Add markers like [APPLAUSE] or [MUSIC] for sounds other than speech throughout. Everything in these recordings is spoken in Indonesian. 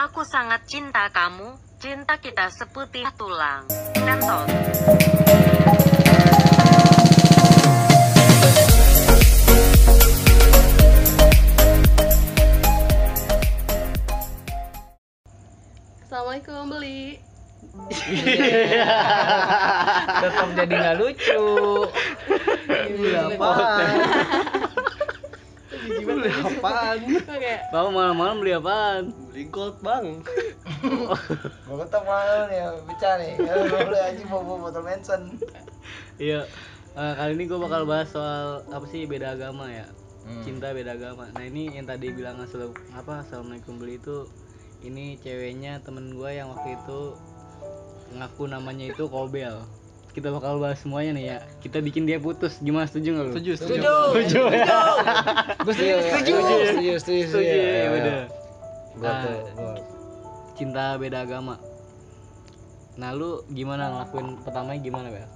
Aku sangat cinta kamu, cinta kita seputih tulang. Ngentot. Assalamualaikum beli. tetap jadi nggak lucu Beli apaan? Beli apaan? Oke. Bapak malam-malam beli apaan? Beli gold bang. [LAUGHS] Gue ketemu malu nih, bicara nih. Kalau gue beli aja mau bawa botol Manson. Iya. Eh, kali ini gue bakal bahas soal apa sih beda agama ya. Hmm. Cinta beda agama. Nah ini yang tadi bilang asal apa assalamualaikum beli itu ini ceweknya temen gue yang waktu itu ngaku namanya itu Kobel. Kita bakal bahas semuanya nih ya. Kita bikin dia putus. Gimana setuju nggak lu? Setuju, Setuju. Setuju. Setuju. Setuju. Setuju. [LAUGHS] Setuju. Setuju ya udah. Cinta beda agama. Nah lu gimana ngelakuin pertamanya gimana Bel?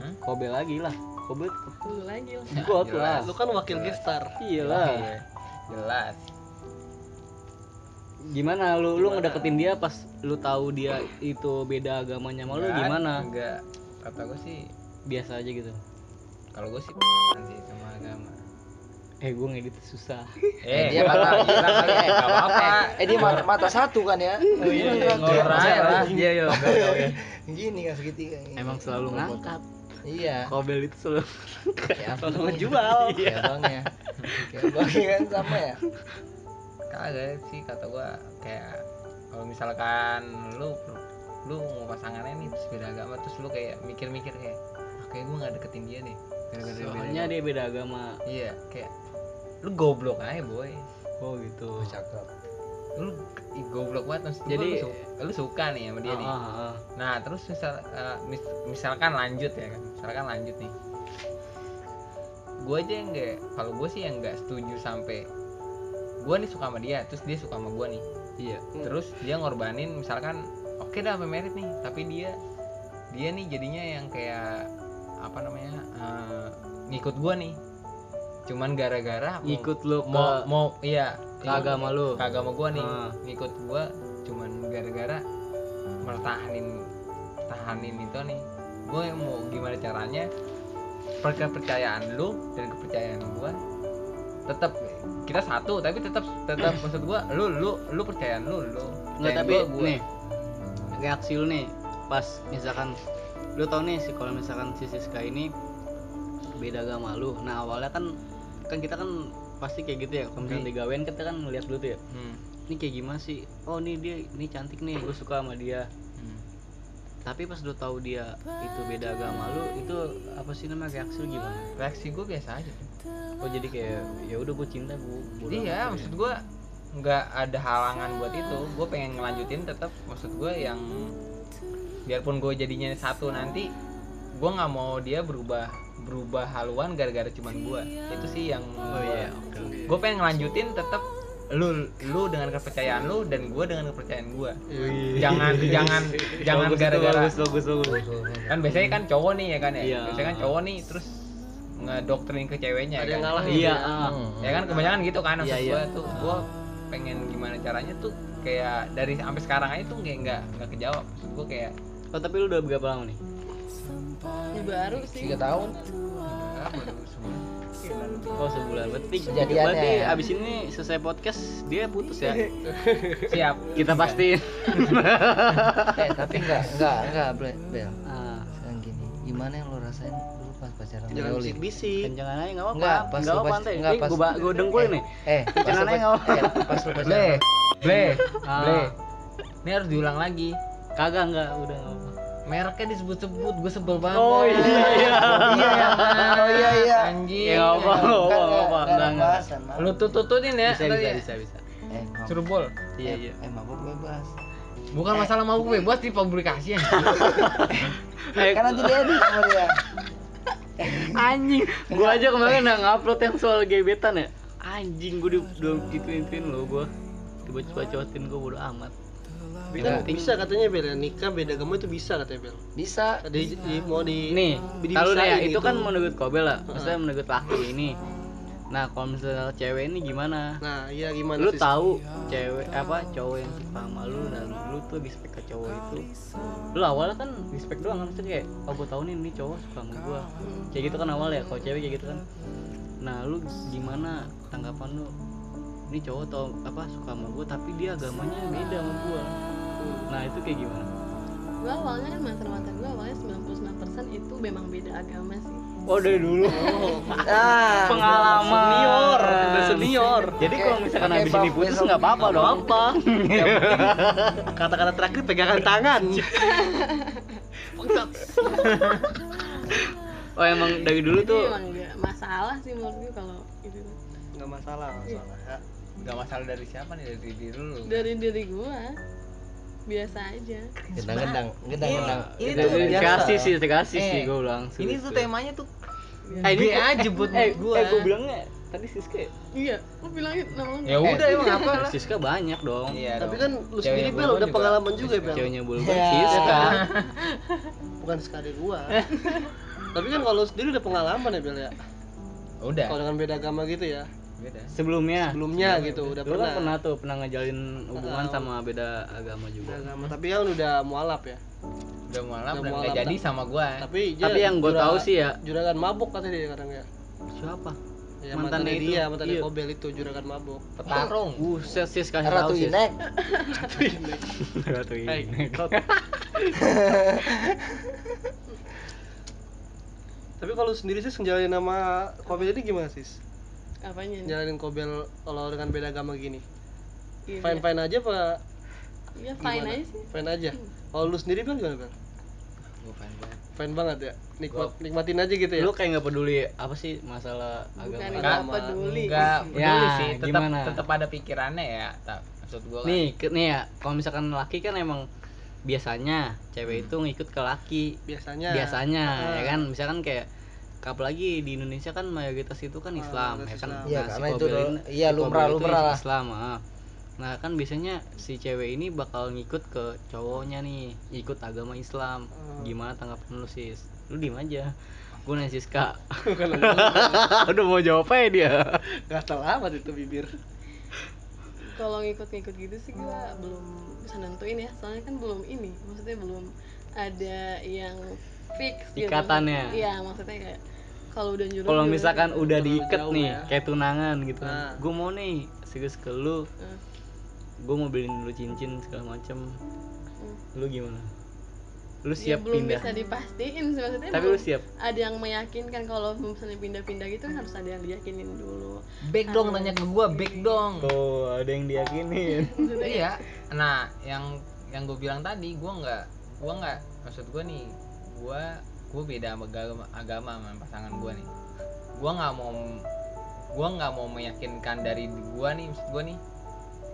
Hmm? Kobel lagi lah. Kobel Lu lagi lah. got lah. Lu kan wakil gestar. Iyalah. Iya. Jelas. Gimana lu lu ngedeketin dia pas lu tahu dia itu beda agamanya sama lu gimana? Enggak. Kata gue sih, Biasa aja gitu. kalau gue sih sih sama agama. Eh gue ngedit susah. [LAUGHS] Eh, dia mata gila kali eh, enggak apa-apa. Eh dia mata, mata satu kan ya? Oh iya, aja lah. Iya iya. Gini kan segitiga. Emang selalu ngangkat. Iya. Kobel itu selalu Kayak selalu ngejual. Kayak abangnya. Kayak abangnya kan sama ya. Kagak sih kata gua kayak kalau misalkan lu lu mau pasangannya nih terus beda agama terus lu kayak mikir-mikir kayak ah, kayak gua nggak deketin dia deh gara-gara Soalnya agama." dia beda agama. iya kayak lu goblok aja boy Oh gitu. Cakep. lu goblok banget maksud gua, Jadi- lu, su- lu suka nih sama dia Ah, nih ah, ah. nah terus misal eh, mis- misalkan lanjut ya kan misalkan lanjut nih gue aja yang nggak kalau gue sih yang nggak setuju sampai gue nih suka sama dia terus dia suka sama gue nih Iya. terus dia ngorbanin misalkan oke dah sampai merit nih tapi dia dia nih jadinya yang kayak apa namanya eh, ngikut gua nih cuman gara-gara mau- Ikut lu ke mau mau iya ke agama lu. ke agama gua nih Ah. ngikut gua cuman gara-gara mertahanin tahanin itu nih gue yang mau gimana caranya per- kepercayaan lu dan kepercayaan gua tetap kita satu tapi tetap tetap maksud gua lu lu lu percayaan lu lu Enggak percayaan tapi gua, gua. nih reaksi lu nih pas misalkan lu tau nih sih kalau misalkan si Siska ini beda agama lu. Nah awalnya kan kan kita kan pasti kayak gitu ya. Kalau misalnya digawein kita kan ngeliat dulu tuh ya. Hmm, Ini kayak gimana sih? Oh nih dia ini cantik nih, gue suka sama dia. hmm. Tapi pas lu tahu dia itu beda agama lu, itu apa sih namanya reaksi lu gimana? reaksi gue biasa aja. Oh jadi kayak ya udah gue cinta gue. iya maksud gue nggak ada halangan buat itu gue pengen ngelanjutin tetap maksud gue yang biarpun gue jadinya satu nanti gue nggak mau dia berubah berubah haluan gara-gara cuman gue itu sih yang Oh iya, oke. gue pengen ngelanjutin tetap lu lu dengan kepercayaan lu dan gue dengan kepercayaan gue jangan jangan [LAUGHS] jangan Bagus gara-gara bagus bagus bagus. kan biasanya kan cowok nih ya kan ya Iya. biasanya kan cowok nih terus ngedoktrin ke ceweknya Ada kan? yang ngalah Iya, gitu ah. ya kan kebanyakan gitu kan maksud Iya, iya. gua tuh gua pengen gimana caranya tuh kayak dari sampai sekarang aja tuh kayak nggak nggak kejawab maksud gua kayak Oh tapi lu udah berapa lama nih? Ini baru sih. Tiga tahun. ah, baru sebulan. Oh sebulan berarti Kejadiannya berarti ya. abis ini selesai podcast dia putus ya [LAUGHS] siap kita pastiin [LAUGHS] Eh tapi enggak, enggak, enggak, Bel. Bel. ah, Sekarang gini, gimana yang lo rasain pacaran sama Jangan Yoli? bisik-bisik. kencengan aja nggak apa-apa Enggak, pas nggak apa-apa pas- santai enggak, eh, pas- gua gua dengkul nih Eh, lu aja nggak apa-apa. eh, pas lu pacaran. ble Ah. ble ini harus diulang lagi kagak nggak udah nggak apa mereknya disebut-sebut gue sebel banget Oh, iya, iya. Iya, ya. Oh iya iya. anjing Ya, nggak apa, nggak apa, nggak apa, Enggak lu tututin ya bisa tadi bisa ya. bisa bisa Eh, mabuk. suruh bol iya Eh, iya Eh, mabuk bebas. bukan masalah mau bebas di publikasi ya [LAUGHS] Eh, Kan nanti dia edit sama dia. [LAUGHS] anjing. Gua aja kemarin udah ngupload yang soal gebetan ya. Anjing gua udah udah gituin lo gua. Coba coba cobatin gua bodo amat. Kan bisa katanya Bel, ya, nikah beda agama itu bisa katanya Bel. Bisa. Di, di- mau di nih kalau ya itu gitu. kan menurut Kobel lah. Maksudnya menurut laki ini nah kalau misalnya cewek ini gimana? Nah, iya gimana lu sih? tahu cewek apa cowok yang suka sama lu dan lu tuh respect ke cowok itu? Lu awalnya kan respect doang kan? Maksudnya kayak oh gue tahu nih ini cowok suka sama gua. Kayak gitu kan awal ya kalau cewek kayak gitu kan. Nah lu gimana tanggapan lu? Ini cowok tau apa suka sama gua tapi dia agamanya beda sama gua. Nah itu kayak gimana? Gue awalnya kan mantan-mantan gue awalnya 99% itu memang beda agama sih. Oh dari dulu? Ah, [LAUGHS] pengalaman Senior, senior. jadi kalau misalkan habis ini putus nggak apa-apa nggak dong [LAUGHS] Apa? Kata-kata terakhir pegangan tangan. [LAUGHS] [LAUGHS] oh emang dari dulu Jadi tuh emang gak masalah sih menurut gue kalau itu. Enggak masalah, nggak masalah. Ya. nggak masalah dari siapa nih? Dari diri lu. Dari diri gue biasa aja. Gendang-gendang, gendang-gendang. ini Dari- tuh dari- kasih sih kasih Eh, sih gue bilang ini tuh temanya tuh eh, ini aja buat eh, gua. eh gue bilangnya tadi Siska ya? iya lu bilangin nama lu ya udah emang apa lah Siska banyak dong iya Tapi kan lu sendiri Bel udah pengalaman juga, Bel. ceweknya Bulban Ya. Siska [LAUGHS] Bukan sekali gua. [LAUGHS] Tapi kan kalau sendiri udah pengalaman ya, Bel ya. udah Kalau dengan beda agama gitu ya. beda sebelumnya Sebelumnya gitu udah lu pernah. kan pernah tuh pernah ngejalin hubungan Ah. sama beda agama Beda juga agama. Tapi kan udah mualaf ya. udah mualaf Udah mualaf, nggak jadi sama gua Tapi tapi yang gue jura- tahu sih ya juragan mabuk katanya dia kadang ya. siapa Ya, mantannya itu. dia, mantannya Iya. Kobel itu juragan mabuk. petarung Buset sis kasih tahu Ratu Inek. [LAUGHS] Ratu Hey, Inek [LAUGHS] Tapi kalau sendiri sih ngejalanin nama Kobel ini gimana sih? apanya nih? Jalanin Kobel kalau dengan beda agama gini. Iya, Fine fine aja apa Iya fine aja sih Fine aja. Kalau lu sendiri Bel gimana Bel? gua fan banget Fine banget ya. Nikmat nikmatin aja gitu ya. lu kayak nggak peduli apa sih masalah bukan agama nggak Agama. peduli nggak peduli Ya, sih tetap gimana? tetap ada pikirannya ya tak maksud gua kan nih ke, nih ya kalau misalkan laki kan emang biasanya cewek itu ngikut ke laki biasanya. biasanya Ah. ya kan misalkan kayak apalagi di Indonesia kan mayoritas itu kan Ah, Islam ya kan Islam. Iya, si karena itu udah- iya, lumrah- lumrah lah. Islam ah. Nah kan biasanya si cewek ini bakal ngikut ke cowoknya nih ikut agama Islam Ah. gimana tanggapan lu sis lu diem aja gue nanya Siska [LAUGHS] udah [LAUGHS] mau jawab aja dia Gatal amat itu bibir. kalau ngikut-ngikut gitu sih gua belum bisa nentuin ya soalnya kan belum ini maksudnya belum ada yang fix gitu. Ikatannya. iya maksudnya kayak kalau udah nyuruh kalau misalkan gitu. udah diikat nih ya. kayak tunangan gitu Nah. gue mau nih serius ke lu Hmm. Gue mau beliin lu cincin segala macem. Lu gimana? Lu ya siap belum pindah? bisa dipastiin maksudnya tapi lu siap? ada yang meyakinkan kalau misalnya pindah-pindah gitu kan harus ada yang diyakinin dulu. Back dong tanya ke gua back dong. Tuh ada yang diyakinin. [LAUGHS] Iya. nah yang yang gue bilang tadi gua nggak gua nggak maksud gua nih gua gua beda sama agama, agama sama pasangan gua nih. Gua nggak mau gua nggak mau meyakinkan dari gua nih maksud gua nih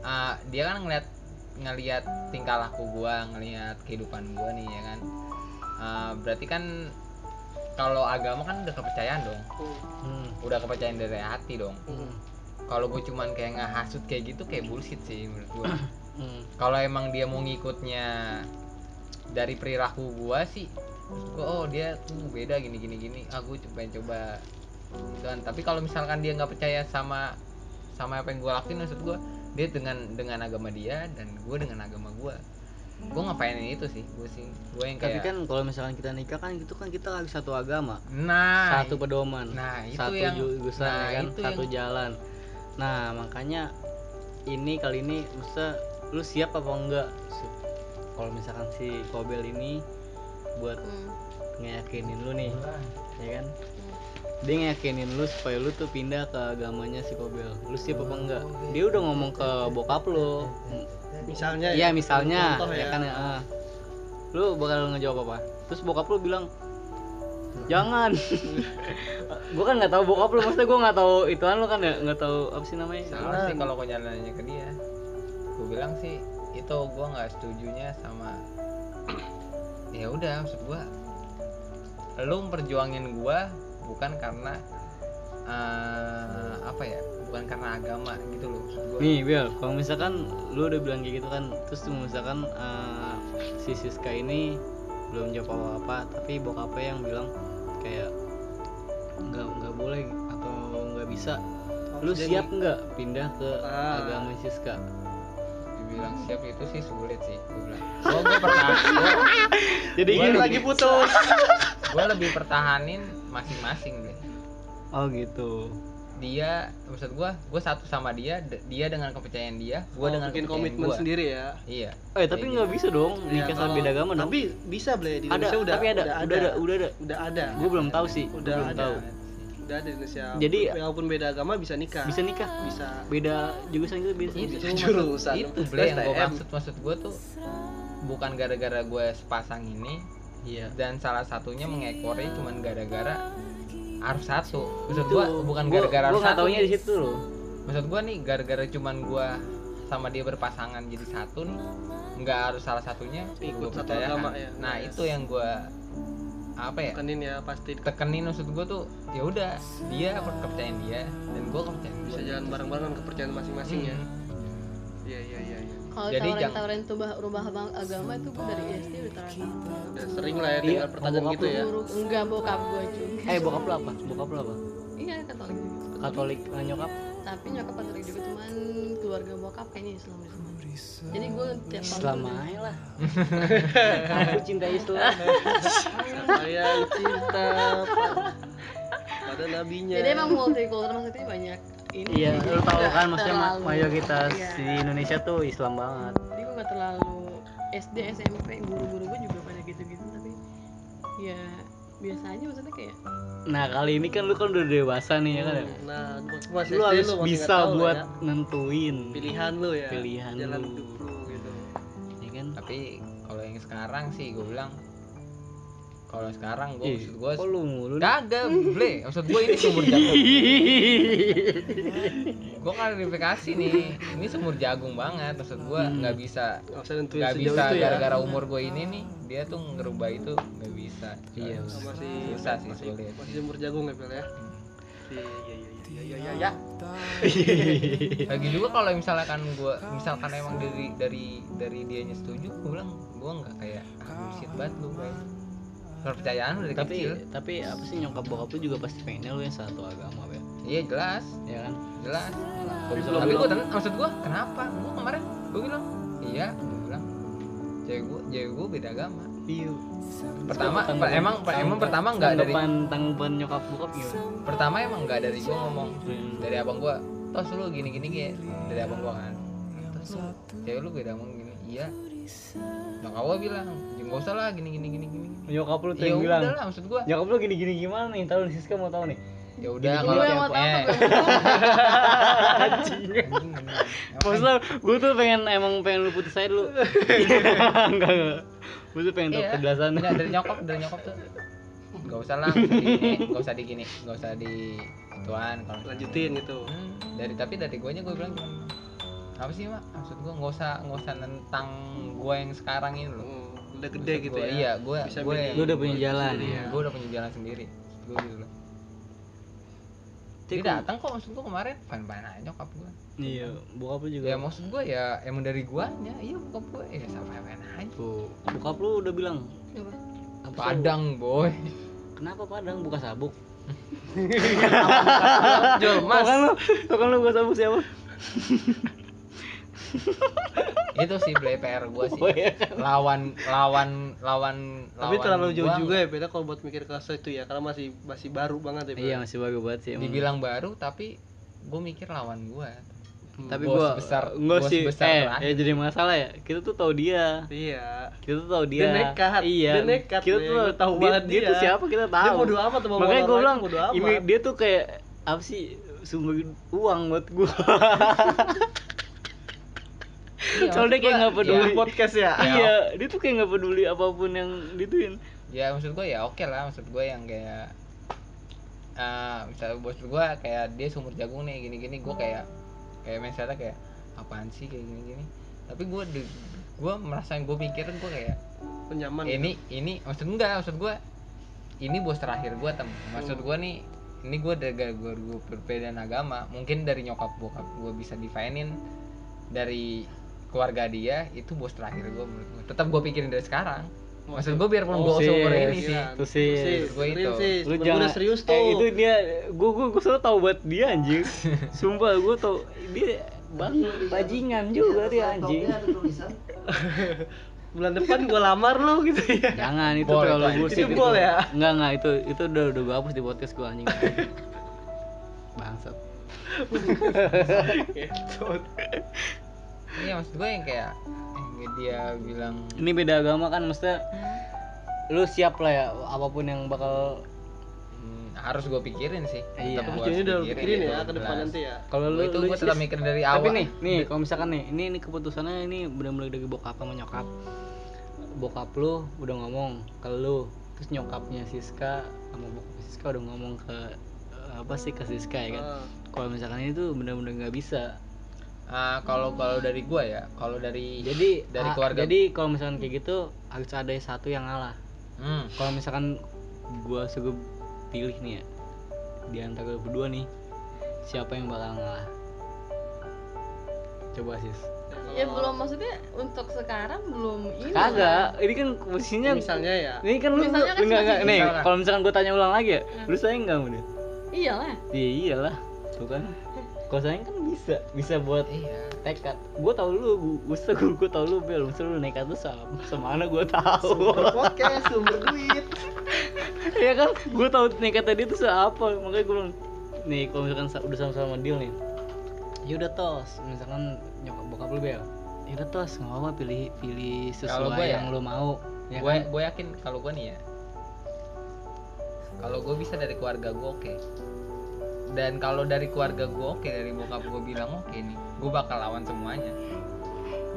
ah, dia kan ngeliat ngelihat tingkah laku gua ngelihat kehidupan gua nih ya kan? Ah, berarti kan kalau agama kan udah kepercayaan dong. Hmm. udah kepercayaan dari hati dong. Hmm. kalau gue cuman kayak ngehasut kayak gitu kayak bullshit sih menurut gue [COUGHS] Hmm. kalau emang dia mau ngikutnya dari perilaku gua sih gua oh dia tuh beda gini gini gini. Ah gue coba coba. Gitu kan. Tapi kalau misalkan dia nggak percaya sama sama apa yang gua lakuin maksud gua dia dengan dengan agama dia dan gue dengan agama gua. Gue ngapainin itu sih gue sih gue yang tapi kayak kan kalau misalkan kita nikah kan itu kan kita lagi satu agama. Nah satu pedoman nah itu satu yang jurusan nah, ya kan? itu satu yang- jalan. Nah makanya ini kali ini masa lu siap apa enggak? Kalau misalkan si Kobel ini buat hmm. ngeyakinin lu nih ya kan dia ngeyakinin lu supaya lu tuh pindah ke agamanya si Kobel lu siap apa enggak? Dia udah ngomong ke bokap lu. Misalnya iya misalnya. Contoh ya kan ya. Ah. lu bakal ngejawab apa? Terus bokap lu bilang jangan. [LAUGHS] Gua kan nggak tahu bokap lu. Maksudnya gua nggak tahu ituan lu kan ya. Nggak tahu apa sih namanya. Salah sih kalau gue nyalannya ke dia. Gue bilang sih itu gue nggak setujunya sama [CLEARS THROAT] ya udah maksud gue lu memperjuangin gue bukan karena eh, apa ya bukan karena agama gitu loh gue nih Bill kalau misalkan lu udah bilang kayak gitu kan terus misalkan eh, si Siska ini belum jawab apa apa tapi bokapnya yang bilang kayak nggak nggak boleh atau nggak bisa lu Jadi- siap nggak pindah ke Ah. agama Siska? Dibilang siap itu sih sulit sih gue bilang. Gue gue pertahan gue [LAUGHS] jadi Gua gini. lagi putus. Gue lebih pertahanin masing-masing deh oh gitu. Dia maksud gue gue satu sama dia dia dengan kepercayaan dia gue Oh, dengan bikin kepercayaan komitmen gua. sendiri ya? Iya. Eh tapi nggak bisa dong Ya, nikah sama beda agama dong. tapi bisa ble di ada Indonesia udah tapi ada udah udah ada udah ada. Udah ada. Gue belum tahu sih udah belum ada. tahu. Udah ada di Indonesia. Jadi- walaupun beda agama bisa nikah. Bisa nikah. Bisa. Beda jurusan gitu bisa itu Bisa jurusan. itu beli yang gue maksud maksud gue tuh bukan gara-gara gue sepasang ini iya dan salah satunya mengekori cuman gara-gara harus satu maksud Itu, gue bukan gua- gara-gara gua harus satu di situ loh maksud gue nih gara-gara cuman gue sama dia berpasangan jadi satu nih nggak harus salah satunya Ikut gua satu agama ya. nah Ya. itu yang gue apa ya kenin ya pasti tekenin maksud gue tuh ya udah dia kepercayaan dia dan gue kepercayaan bisa gua. jalan bareng-bareng kepercayaan masing-masing ya Hmm. iya iya iya iya kalau Jadi tawarin jangan- tawarin tuh bah- rubah abang- agama itu gue dari SD udah terakhir udah sering lah ya Iya, dengar pertanyaan gitu ya. Enggak bokap gue juga. Eh bokap lu apa? Bokap lu apa? Iya katolik juga. Katolik eh, nyokap? Tapi nyokap katolik juga cuman keluarga bokap kayaknya Islam semua jadi gue tiap tahun Islam aja lah. [LAUGHS] Aku cinta Islam. Saya cinta pa- pada nabinya. Jadi emang multikultural maksudnya banyak ini iya lu tahu kan maksudnya ma- terlalu- mayoritas iya. di Indonesia tuh Islam banget jadi gue gak terlalu SD SMP guru-guru gue juga pada gitu-gitu tapi ya biasa aja maksudnya kayak nah kali ini kan lu kan udah dewasa nih ya kan ya nah pas lu harus lu bisa tahu buat ya. nentuin pilihan lu ya Pilihan jalan lu. hidup lu gitu ya kan tapi kalau yang sekarang sih gue bilang kalau sekarang gue maksud gue kok lu mulu nih? kagak ble. Maksud gue ini sumur jagung. Gue klarifikasi nih. Ini sumur jagung banget. Maksud gue Hmm. nggak bisa nggak bisa itu ya. gara-gara umur gue ini nih dia tuh ngerubah itu nggak bisa. Iya, masih susah sih masih, sulit masih jemur jagung ya Bel ya? Iya iya iya iya iya iya ya. lagi juga kalau misalkan gue misalkan emang dari dari dari dianya setuju gue bilang gue nggak kayak ah, bullshit banget lu gue kepercayaan lu dari tapi kecil. tapi apa sih nyokap bokap lu juga pasti pengennya lu yang satu agama ya iya jelas. Ya kan? Jelas. Misalnya tapi gue maksud gue kenapa? Gue kemarin gue bilang iya gue bilang. Cewek gue cewek gue beda agama. Iya. Pertama Tanggapan- per- emang emang pertama nggak dari tanggapan nyokap bokap gimana? Pertama emang nggak dari gue ngomong. Hmm. dari abang gue tos lu gini gini gini. Dari abang gue kan. Tos lu cewek lu beda ngomong gini. Iya. Nyokap gue bilang "Ya, nggak usah lah gini gini gini gini nyokap lu tuh ya yang bilang. udah lah maksud gue nyokap lu gini gini gimana nih? Tahu nih Siska mau tahu nih. Ya udah kalau gue yang mau tahu gue tahu. maksudnya gue tuh pengen emang pengen lu putus aja dulu. [LAUGHS] Enggak enggak. Gue tuh pengen tahu Iya. kejelasan Enggak, dari nyokap dari nyokap tuh. Nggak usah lah nggak usah di nggak usah di gini nggak usah di ituan kalau lanjutin gitu dari tapi dari guanya gue bilang apa sih mak? Maksud gue nggak usah nggak usah nentang gue yang sekarang ini loh. Hmm, udah gede Maksud gitu gua, ya. iya gue Bisa gue. Lu udah punya jalan, iya, ya. gue udah punya jalan sendiri. Gue gitu loh. Dia kok- datang kok maksud gue kemarin fine fine aja nyokap gue iya bokap lu juga. Ya maksud gue ya emang dari guanya. Iya bokap gue ya sama fine fine aja. Tuh bokap lu udah bilang. Apa? padang boy? Kenapa padang buka sabuk? [LAUGHS] Jol mas kan lu tau kan lu buka sabuk siapa [LAUGHS] [LAUGHS] itu sih play PR gue sih. Oh, iya. lawan lawan lawan tapi lawan terlalu jauh gua juga ya beda kalau buat mikir ke situ ya karena masih masih baru banget ya Bel. iya masih bagus banget sih emang. dibilang baru tapi gue mikir lawan gue tapi bos gua besar- enggak bos sih besar eh ya jadi masalah ya kita tuh tahu dia. Iya. Kita tuh tahu dia. Dia nekat, iya. dia nekat, kita tuh Gua tahu dia, banget dia tuh dia. siapa kita tahu. dia bodo amat mau makanya gue apa bilang ini dia tuh kayak apa sih sumber uang buat gue [LAUGHS] Iya, soalnya dia kayak nggak peduli. ya, podcast ya. Iya dia tuh kayak nggak peduli apa pun yang dituin. Ya maksud gue ya oke lah. Maksud gue yang kayak ah misalnya bos gue kayak dia sumur jagung nih gini gini gue kayak kayak misalnya kayak apaan sih kayak gini gini tapi gue gue merasa yang gue pikirin gue kayak penyaman ini ini maksud enggak maksud gue ini bos terakhir gue tem. Maksud gue nih ini gue dari gue gue perbedaan agama. Mungkin dari nyokap bokap gue bisa difainin dari keluarga dia itu bos terakhir gue menurut gue tetap gue pikirin dari sekarang maksud gue biarpun gue Oh, seumur ini sih Iya. Tuh sih. Gua itu. Lu jangan udah serius tuh. Eh, itu dia gua gua gua selalu tahu buat dia anjing. [LAUGHS] Sumpah gua tau dia bang bajingan juga dia anjing. [LAUGHS] Bulan depan gua lamar lu gitu ya. Jangan itu Boleh, terlalu bullshit Itu ya? Enggak enggak itu itu udah udah gua hapus di podcast gua anjing. [LAUGHS] Bangsat. Iya maksud gue yang kayak yang dia bilang Ini beda agama kan maksudnya lu siap lah ya apa pun yang bakal hmm, harus gue pikirin sih Iya. Jadi harus udah pikirin ya ke depan nanti ya. kalau lu itu lu gue tetap mikir dari awal Tapi nih, nih kalau misalkan nih, ini ini keputusannya ini benar-benar dari bokap sama nyokap. Bokap lu udah ngomong ke lu, terus nyokapnya Siska sama bokap Siska udah ngomong ke eh, apa sih ke Siska ya kan. Ah. Kalau misalkan ini tuh benar-benar nggak bisa. Ah, kalau kalau dari gue ya kalau dari Jadi dari ah, keluarga Jadi kalau misalkan kayak gitu harus ada satu yang ngalah. hmm, Kalau misalkan gua suruh pilih nih ya di antara lu berdua nih siapa yang bakal ngalah? Coba sis. ya belum maksudnya untuk sekarang belum ini Kagak, ini kan posisinya Misalnya ya. Ini kan lu Misalnya kan enggak enggak nih, kalau misalkan gue tanya ulang lagi ya, lu sayang enggak sama dia? iyalah Iya iyalah, tuh kan. Kalau sayang kan bisa, bisa buat iya tekad. Gue tau lu, gue gue gue tau lu bel, misal lu nekat tuh sama, sama mana gue tahu. Sumber podcast, sumber duit. [LAUGHS] Iya kan, gue tau nekatnya dia tuh apa, makanya gue bilang, nih kalau misalkan sa- udah sama-sama deal nih, ya udah tos, misalkan nyokap bokap lu bel, ya udah tos, nggak apa-apa pilih pilih sesuai gua ya, yang lu mau. Ya gue kan? gue yakin kalau gue nih ya kalau gue bisa dari keluarga gue oke dan kalau dari keluarga gue oke dari bokap gue bilang oke nih gue bakal lawan semuanya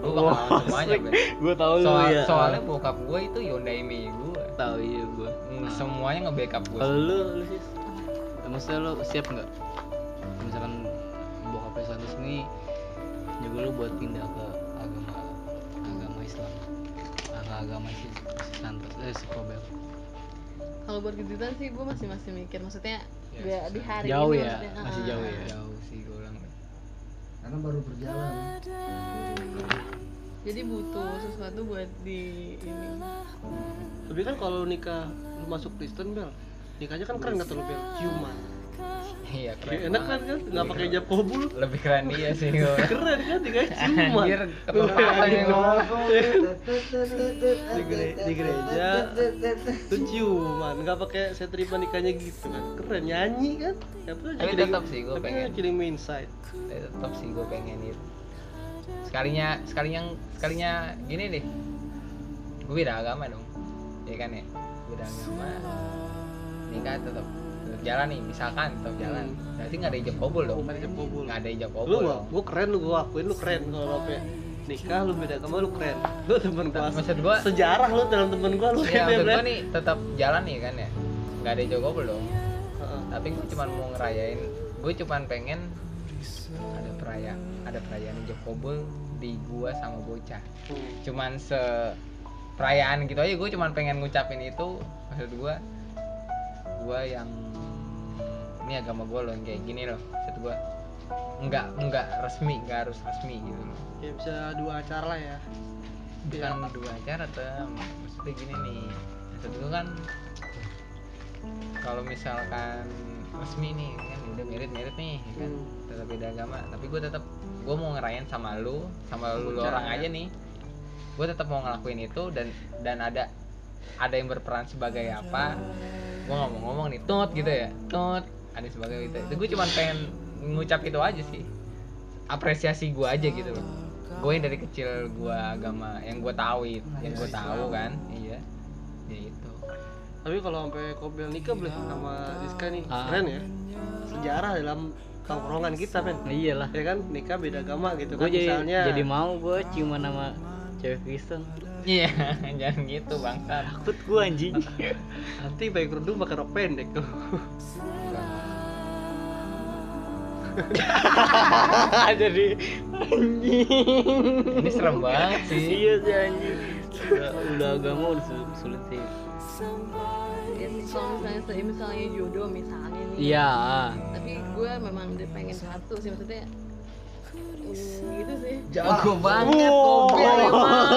gue bakal lawan semuanya gue tau lu Soal, ya. soalnya bokap gue itu Hyundai Mei gue tahu iya gue. semuanya nge-backup gue Kalau lu, lu sih, maksudnya lu siap nggak? Misalkan bokap Santos ini juga lu buat pindah ke agama agama Islam, agama si, si Santos, eh si Kobel. Kalau buat kejutan sih gue masih masih mikir maksudnya Ya, di hari Jauh ini ya, maksudnya, masih ah. jauh ya. jauh sih gue bilang Karena baru berjalan. jadi butuh sesuatu buat di ini Tapi kan kalau nikah lu masuk Kristen bel, nikahnya kan keren kata lu bel, ciuman. Iya keren Enak kan kan, nggak pakai jab kobul. lebih keren dia sih. Gue [LAUGHS] Keren kan nikah [LAUGHS] ciuman. anjir ngomong? [LAUGHS] Di, gere- di gereja. Tuh ciuman nggak pakai terima nikahnya gitu kan. Keren nyanyi kan? Ya, Tapi tetap sih gua pengen. killing me inside tetap sih gue pengen itu. Sekalinya sekalinya sekalinya gini deh. Gue beda agama dong. Ya kan ya? Beda agama. Nikah tetap tetap jalan nih misalkan tetap jalan. Berarti nggak ada ijab kabul dong? Nggak ada ijab kabul. nggak ada ijab lu kabul. gua, dong gua keren lu gua akuin lu keren kalau lu nikah lu beda agama lu keren. Lu temen gua. Maksud gua sejarah lu dalam temen gua lu ya keren maksud gue nih tetap jalan nih kan ya? Nggak ada ijab kabul dong. Tapi gue cuma mau ngerayain gue cuma pengen ada perayaan ada perayaan ijab kabul di gua sama bocah. Hmm. cuman se perayaan gitu aja gue cuman pengen ngucapin itu. Maksud gue gue yang ini agama gue loh yang kayak gini loh maksud gue nggak nggak resmi nggak harus resmi gitu loh. Ya bisa dua acara lah ya. Bukan dua acara tuh maksudnya gini nih maksud gue kan kalau misalkan resmi nih kan udah merit nih ya kan? Hmm. tetap beda agama. Tapi gue tetap gue mau ngerayain sama lu sama lu, lu orang ya. aja nih. Gue tetap mau ngelakuin itu dan dan ada ada yang berperan sebagai apa. Gue ngomong-ngomong nih tut gitu ya. Tut ada sebagai itu. Itu gue cuma pengen ngucap itu aja sih. Apresiasi gue aja gitu loh. Gue yang dari kecil gue agama yang gue tahu itu yang gue tahu kan? Iya. Ya itu. Tapi kalau sampai Kobel nikah boleh sama Rizka nih Ah. keren ya. Sejarah dalam tongkrongan kita men Nah, iyalah. ya kan? Nikah beda agama gitu Gue kan jadi misalnya. jadi mau gue ciuman sama cewek Kristen. iya. [LAUGHS] Jangan gitu bangsat. Takut gue anjing. [LAUGHS] nanti baik kerudung pakai rok pendek tuh [LAUGHS] [LAUGHS] jadi anjing. ini serem banget sih Iya sih anjing. Udah, udah agama udah sulit, sulit sih. ya sih kalau misalnya misalnya jodoh misalnya nih Iya. tapi gue memang udah pengen satu sih maksudnya hmm, gitu sih jago banget kobel emang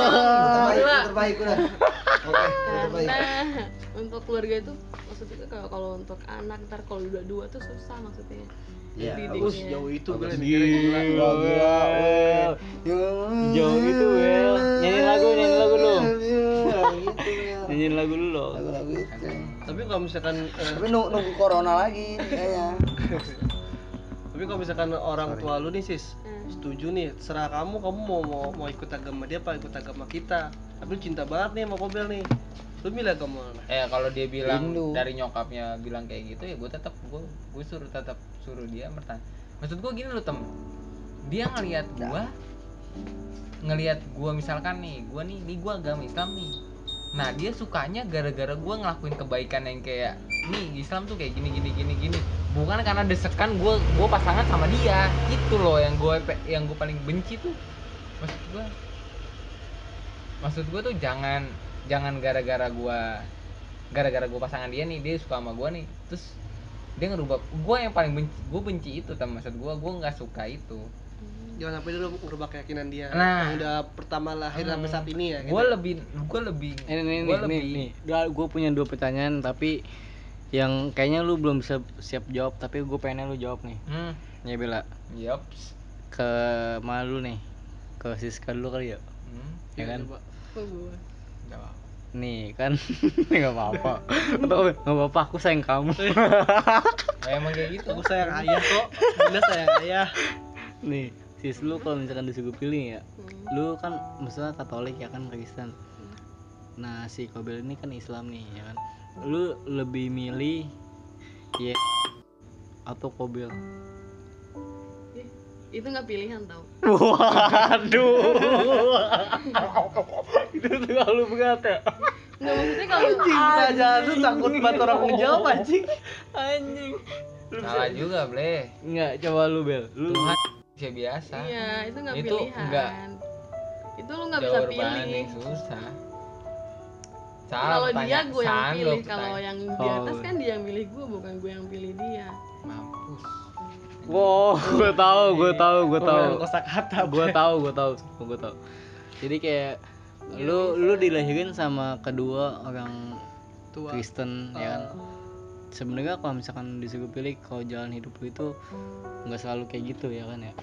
Terbaik, terbaik udah. Oke, tutup aja. karena untuk keluarga itu maksudnya kalau kalau untuk anak ntar kalau udah dua tuh susah maksudnya Ya, bagus jauh itu gue mikirnya gila. Gila. Jauh itu, Wel. Nyanyiin lagu, nyanyiin lagu lu. Nyanyiin lagu lu loh. lagu-lagu itu Tapi kalau misalkan eh, tapi nunggu, nunggu corona lagi nih kayaknya tapi kalau misalkan orang tua lu nih sis Hmm. setuju nih serah kamu kamu mau mau mau ikut agama dia apa ikut agama kita tapi lu cinta banget nih sama Kobel nih. Lu milih agama mana eh kalau dia bilang Rindu. dari nyokapnya bilang kayak gitu ya gue tetap gue gue suruh tetap suruh dia bertanya. Maksud gue gini loh tem. Dia ngelihat gue ngelihat gue misalkan nih gue nih nih gue agama Islam nih. Nah dia sukanya gara-gara gue ngelakuin kebaikan yang kayak nih Islam tuh kayak gini gini gini gini. Bukan karena desekan gue gue pasangan sama dia. Itu loh yang gue yang gue paling benci tuh. Maksud gue maksud gue tuh jangan jangan gara-gara gue gara-gara gue pasangan dia nih dia suka sama gue nih terus dia ngerubah gue yang paling benci gue benci itu tem maksud gue gue nggak suka itu jangan sampai dulu ngerubah keyakinan dia Nah. yang udah pertama lahir sampai saat ini ya gue lebih gue lebih Ini nih, gue nih, lebih nih, nih. Gue punya dua pertanyaan tapi yang kayaknya lu belum bisa siap jawab tapi gue pengen lu jawab nih. hmm, Ya Bella, yups. ke malu nih. Ke Siska dulu kali ya. hmm, Ya kan? coba. Kok gue nggak. Nih kan [LAUGHS] nggak apa-apa. Atau nggak apa-apa aku sayang kamu. Nah, [LAUGHS] [LAUGHS] emang kayak gitu aku sayang ayah kok bunda sayang ayah nih, sis lu kalau misalkan disuruh pilih ya, Hmm. lu kan misalnya Katolik ya kan Kristen. Nah si Kobel ini kan Islam nih ya kan. Lu lebih milih ya atau Kobel? Itu nggak pilihan tau Waduh. itu terlalu berat ya. nggak maksudnya kalau pertanyaan lu takut banget orang menjawab anjing Anjing. Lu salah juga ble Enggak, coba lu Bel. Lu Tuhan manusia biasa iya itu nggak Itu pilihan nggak. itu lu nggak bisa pilih susah kalau dia gue yang pilih kalau yang di Oh. atas kan dia yang pilih gue bukan gue yang pilih dia mampus Wow, gue tahu, gue tahu, gue tahu. Kosakata Gue tahu, gue tahu, gue tahu. Jadi kayak lu lu dilahirin sama kedua orang tua Kristen ya kan. Sebenarnya kalau misalkan disuruh pilih kalau jalan hidup lu itu nggak selalu kayak gitu ya kan ya.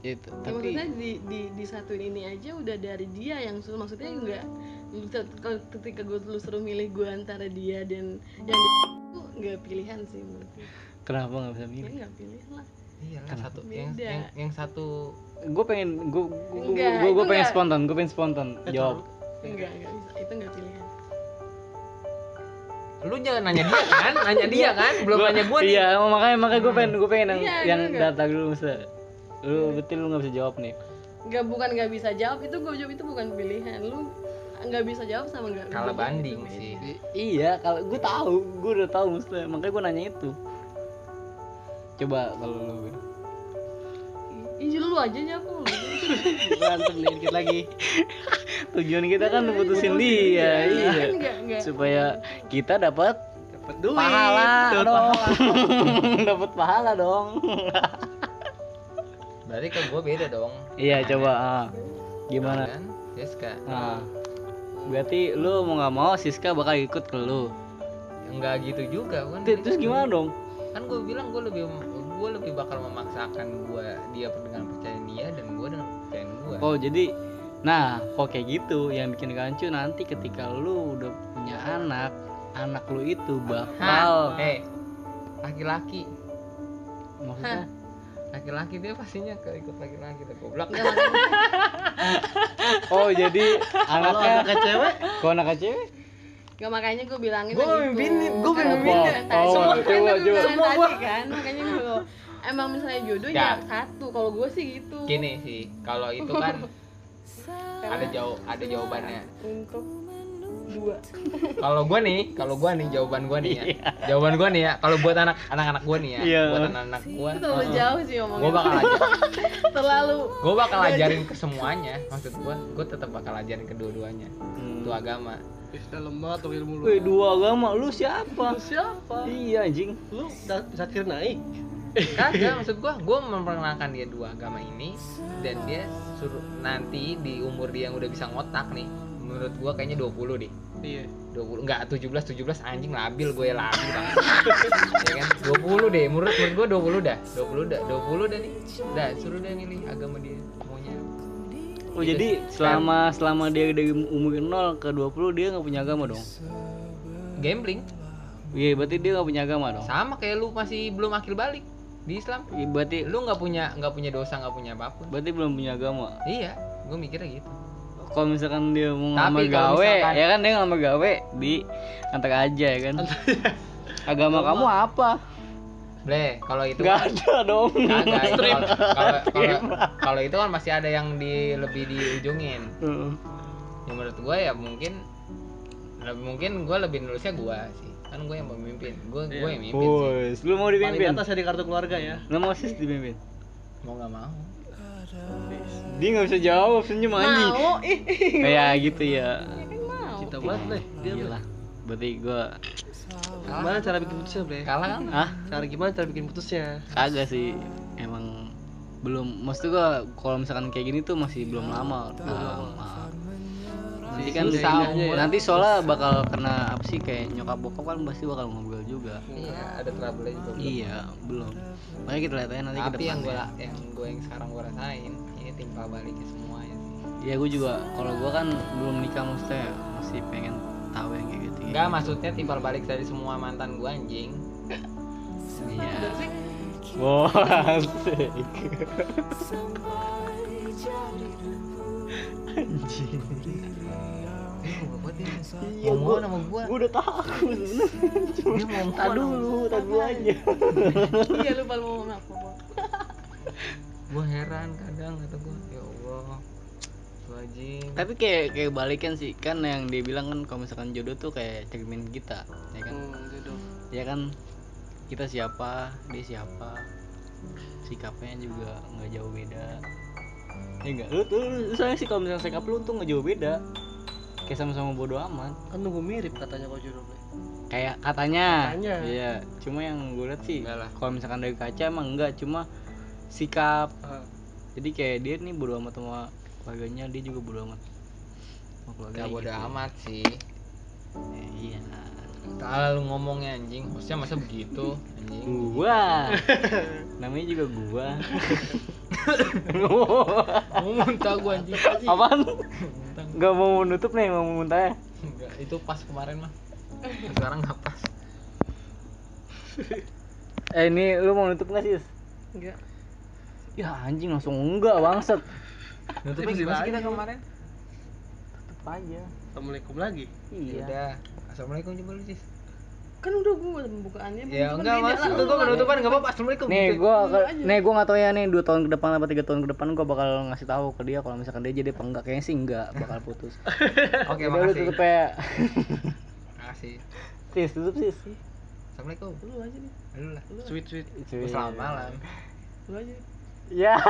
Itu, Ya, tapi maksudnya di, di di satuin ini aja udah dari dia yang suruh maksudnya enggak ketika gue lu suruh milih gue antara dia dan yang nggak pilihan sih menurut gue kenapa nggak bisa milih? nggak pilih lah iya lah Kenapa? satu yang, yang yang satu Gue pengen, gue gue gue pengen enggak. spontan, gue pengen spontan jawab. enggak enggak bisa itu enggak pilihan lu jangan nanya dia kan nanya dia kan belum Gua- nanya gue nih Iya, makanya makanya gue pengen gue pengen yang Iya, yang gua nggak. data dulu Mister. Lu betul lu nggak bisa jawab nih. nggak bukan nggak bisa jawab itu gue jawab itu bukan pilihan lu nggak bisa jawab sama nggak kalah bisa banding itu sih iya, kalau gue tahu, gue udah tahu Mister. Makanya gue nanya itu. Coba kalau lu Ih, lu aja jawab lu berantem nih dikit lagi [LAUGHS] tujuan kita kan putusin dia, iya. kan nggak nggak Supaya kita dapat dapat duit pahala Dapat dong. pahala. [LAUGHS] dapat pahala dong. [LAUGHS] berarti ke gue beda dong iya, coba ah. Gimana? kan Jessica Nah. Berarti lu mau nggak mau Siska bakal ikut ke lu. enggak gitu juga kan Terus gimana dong? kan gue bilang gue lebih gue lebih bakal memaksakan gue dia dengan percaya dia dan gue dengan percayaan gue Oh jadi Nah kok kayak gitu? Yang bikin rancu nanti ketika lu udah punya anak Anak lu itu bakal eh laki-laki. Maksudnya? Laki-laki dia pastinya ke ikut laki-laki tuh goblok. [LAUGHS] Oh jadi anaknya anaknya cewek Kok anaknya cewek? Nggak makanya gue bilangin Gua yang mimpin- itu. gua Karena mimpin. yang tadi, Oh, kan coba, gue coba. Semua tadi kan makanya gue emang misalnya jodoh ya satu kalau gue sih gitu gini sih kalau itu kan [LAUGHS] ada jauh ada jawabannya untuk dua [LAUGHS] kalau gue nih kalau gue nih jawaban gue nih ya jawaban gue nih ya kalau buat anak anak-anak gue nih ya Iya. buat anak-anak gue itu terlalu jauh sih ngomongnya gue bakal ajar [LAUGHS] terlalu gue bakal ajarin ke semuanya maksud gue gue tetap bakal ajarin kedua-duanya Hmm. itu agama Ih, dalam banget tuh ilmu lu? Wih dua agama. Lu siapa? Lu siapa? Iya anjing. Lu zakir naik. [LAUGHS] Kagak maksud gue gue memperkenalkan dia dua agama ini dan dia suruh nanti di umur dia yang udah bisa ngotak nih menurut gua kayaknya 20 deh. Iya. 20 enggak 17 17 anjing labil gue labil banget. [LAUGHS] Ya kan? 20 deh menurut menurut gua 20 dah. 20 dah 20 dah nih. Dah suruh dia milih agama dia Oh jadi selama selama dia dari umur 0 ke 20 dia nggak punya agama dong? gambling Iya berarti dia nggak punya agama dong? sama kayak lu masih belum akil balik di Islam Iya, berarti lu nggak punya nggak punya dosa nggak punya apa pun berarti belum punya agama. iya gue mikirnya gitu Kalau misalkan dia mau ngelamar kalau gawe, misalkan- ya kan dia ngelamar gawe di antar aja ya kan. [LAUGHS] agama kamu apa? Ble, kalau itu Gak kan ada dong. kagak kalau kalau- kalau kalau itu kan masih ada yang di lebih diujungin Heeh. ya menurut gue ya mungkin lebih mungkin gue lebih nulisnya gue sih kan gue yang memimpin gue gue yang mimpin sih Bos, lu mau paling di dipimpin? atas ya di kartu keluarga ya Lu mau sis dipimpin? mau nggak mau Dia nggak bisa jawab, senyum anjing. mau ih Kayak gitu ya. mau kita banget nih dia Iya lah. Berarti gua gimana cara bikin putusnya bre? Kalah kan? Ah cara gimana cara bikin putusnya? Kagak sih. Emang belum maksud gua kalau misalkan kayak gini tuh masih belum lama. Belum lama. Nanti kan Susah sa- umur. nanti soalnya bakal kena apa sih kayak nyokap bokap kan pasti bakal ngobrol juga. Iya ada trouble juga. Belum. iya belum. Makanya kita lihat aja nanti ke tapi yang gue yang gue yang sekarang gue rasain ini timpal baliknya semuanya sih. Ya gue juga kalau gue kan belum nikah maksudnya masih pengen tahu yang kayak gitu Enggak maksudnya timpal balik dari semua mantan gue anjing iya Wah, asik. Anjing. Iya, mau sama gue Gue udah takut. Dia mau Tak dulu, tak aja. iya lupa lu mau ngomong apa. Gue heran kadang kata gue Ya Allah Lu anjing Tapi kayak kayak balikan sih kan yang dia bilang kan kalau misalkan jodoh tuh kayak cermin kita, ya kan? hmm, jodoh Ya kan kita siapa, dia siapa, sikapnya juga nggak jauh beda. Ya enggak, lu tuh soalnya sih kalau misalnya sikap lu tuh nggak jauh beda. Kayak sama-sama bodo amat. kan nunggu mirip katanya kok jodoh bre Kayak katanya. Katanya. Iya, cuma yang gue lihat sih kalau misalkan dari kaca emang enggak, cuma sikap. Ah, Jadi kayak dia nih bodo amat sama keluarganya, dia juga bodo amat. Sama keluarganya Gak bodo gitu. amat sih Eh, iya. Salah lu ngomongnya anjing Hostnya masa begitu anjing Gua. [LAUGHS] Namanya juga gua. [LAUGHS] Mau muntah gue anjing Apaan? Muntah Gak mau nutup nih, mau muntah ya? Enggak, itu pas kemarin mah Sekarang gak pas Eh ini lu mau nutup gak sih? enggak Ya anjing langsung enggak bangsat. Masih gimana sih kita kemarin? Tutup aja. assalamualaikum lagi? Iya. Udah. Assalamualaikum coba lu Cis. Kan udah gua pembukaannya Ya enggak maksud lah, gue penutupan enggak apa-apa. Assalamualaikum Nih aja. nih gua nggak tahu ya nih dua tahun ke depan apa tiga tahun ke depan gua bakal ngasih tahu ke dia kalau misalkan dia jadi apa enggak. Kayaknya sih enggak bakal putus. [LAUGHS] Oke Udah, lu makasih. tutup ya. [LAUGHS] Makasih. Sis tutup sis. Assalamualaikum. Lu aja nih. Lu lah sweet. Sweet. Selamat malam. Lu aja Ya. [LAUGHS]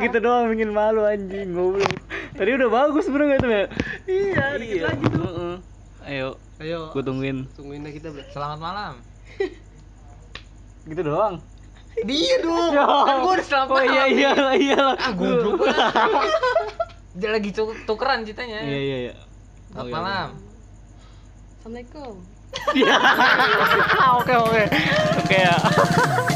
gitu doang bikin malu anjing goblok. Tadi udah bagus sebenarnya itu ya. iya dikit Iya. lagi tuh Heeh. Ayo, ayo gua tungguin. tungguin deh kita bre Selamat malam Gitu doang. Dia dong. Kan gue udah selamat Oh iya malam iya lah, iya lah. Ah goblok Dia lagi tu- tukeran ceritanya Iya iya iya. Selamat Oke, malam assalamualaikum [LAUGHS] Oke oke. Oke ya. [LAUGHS]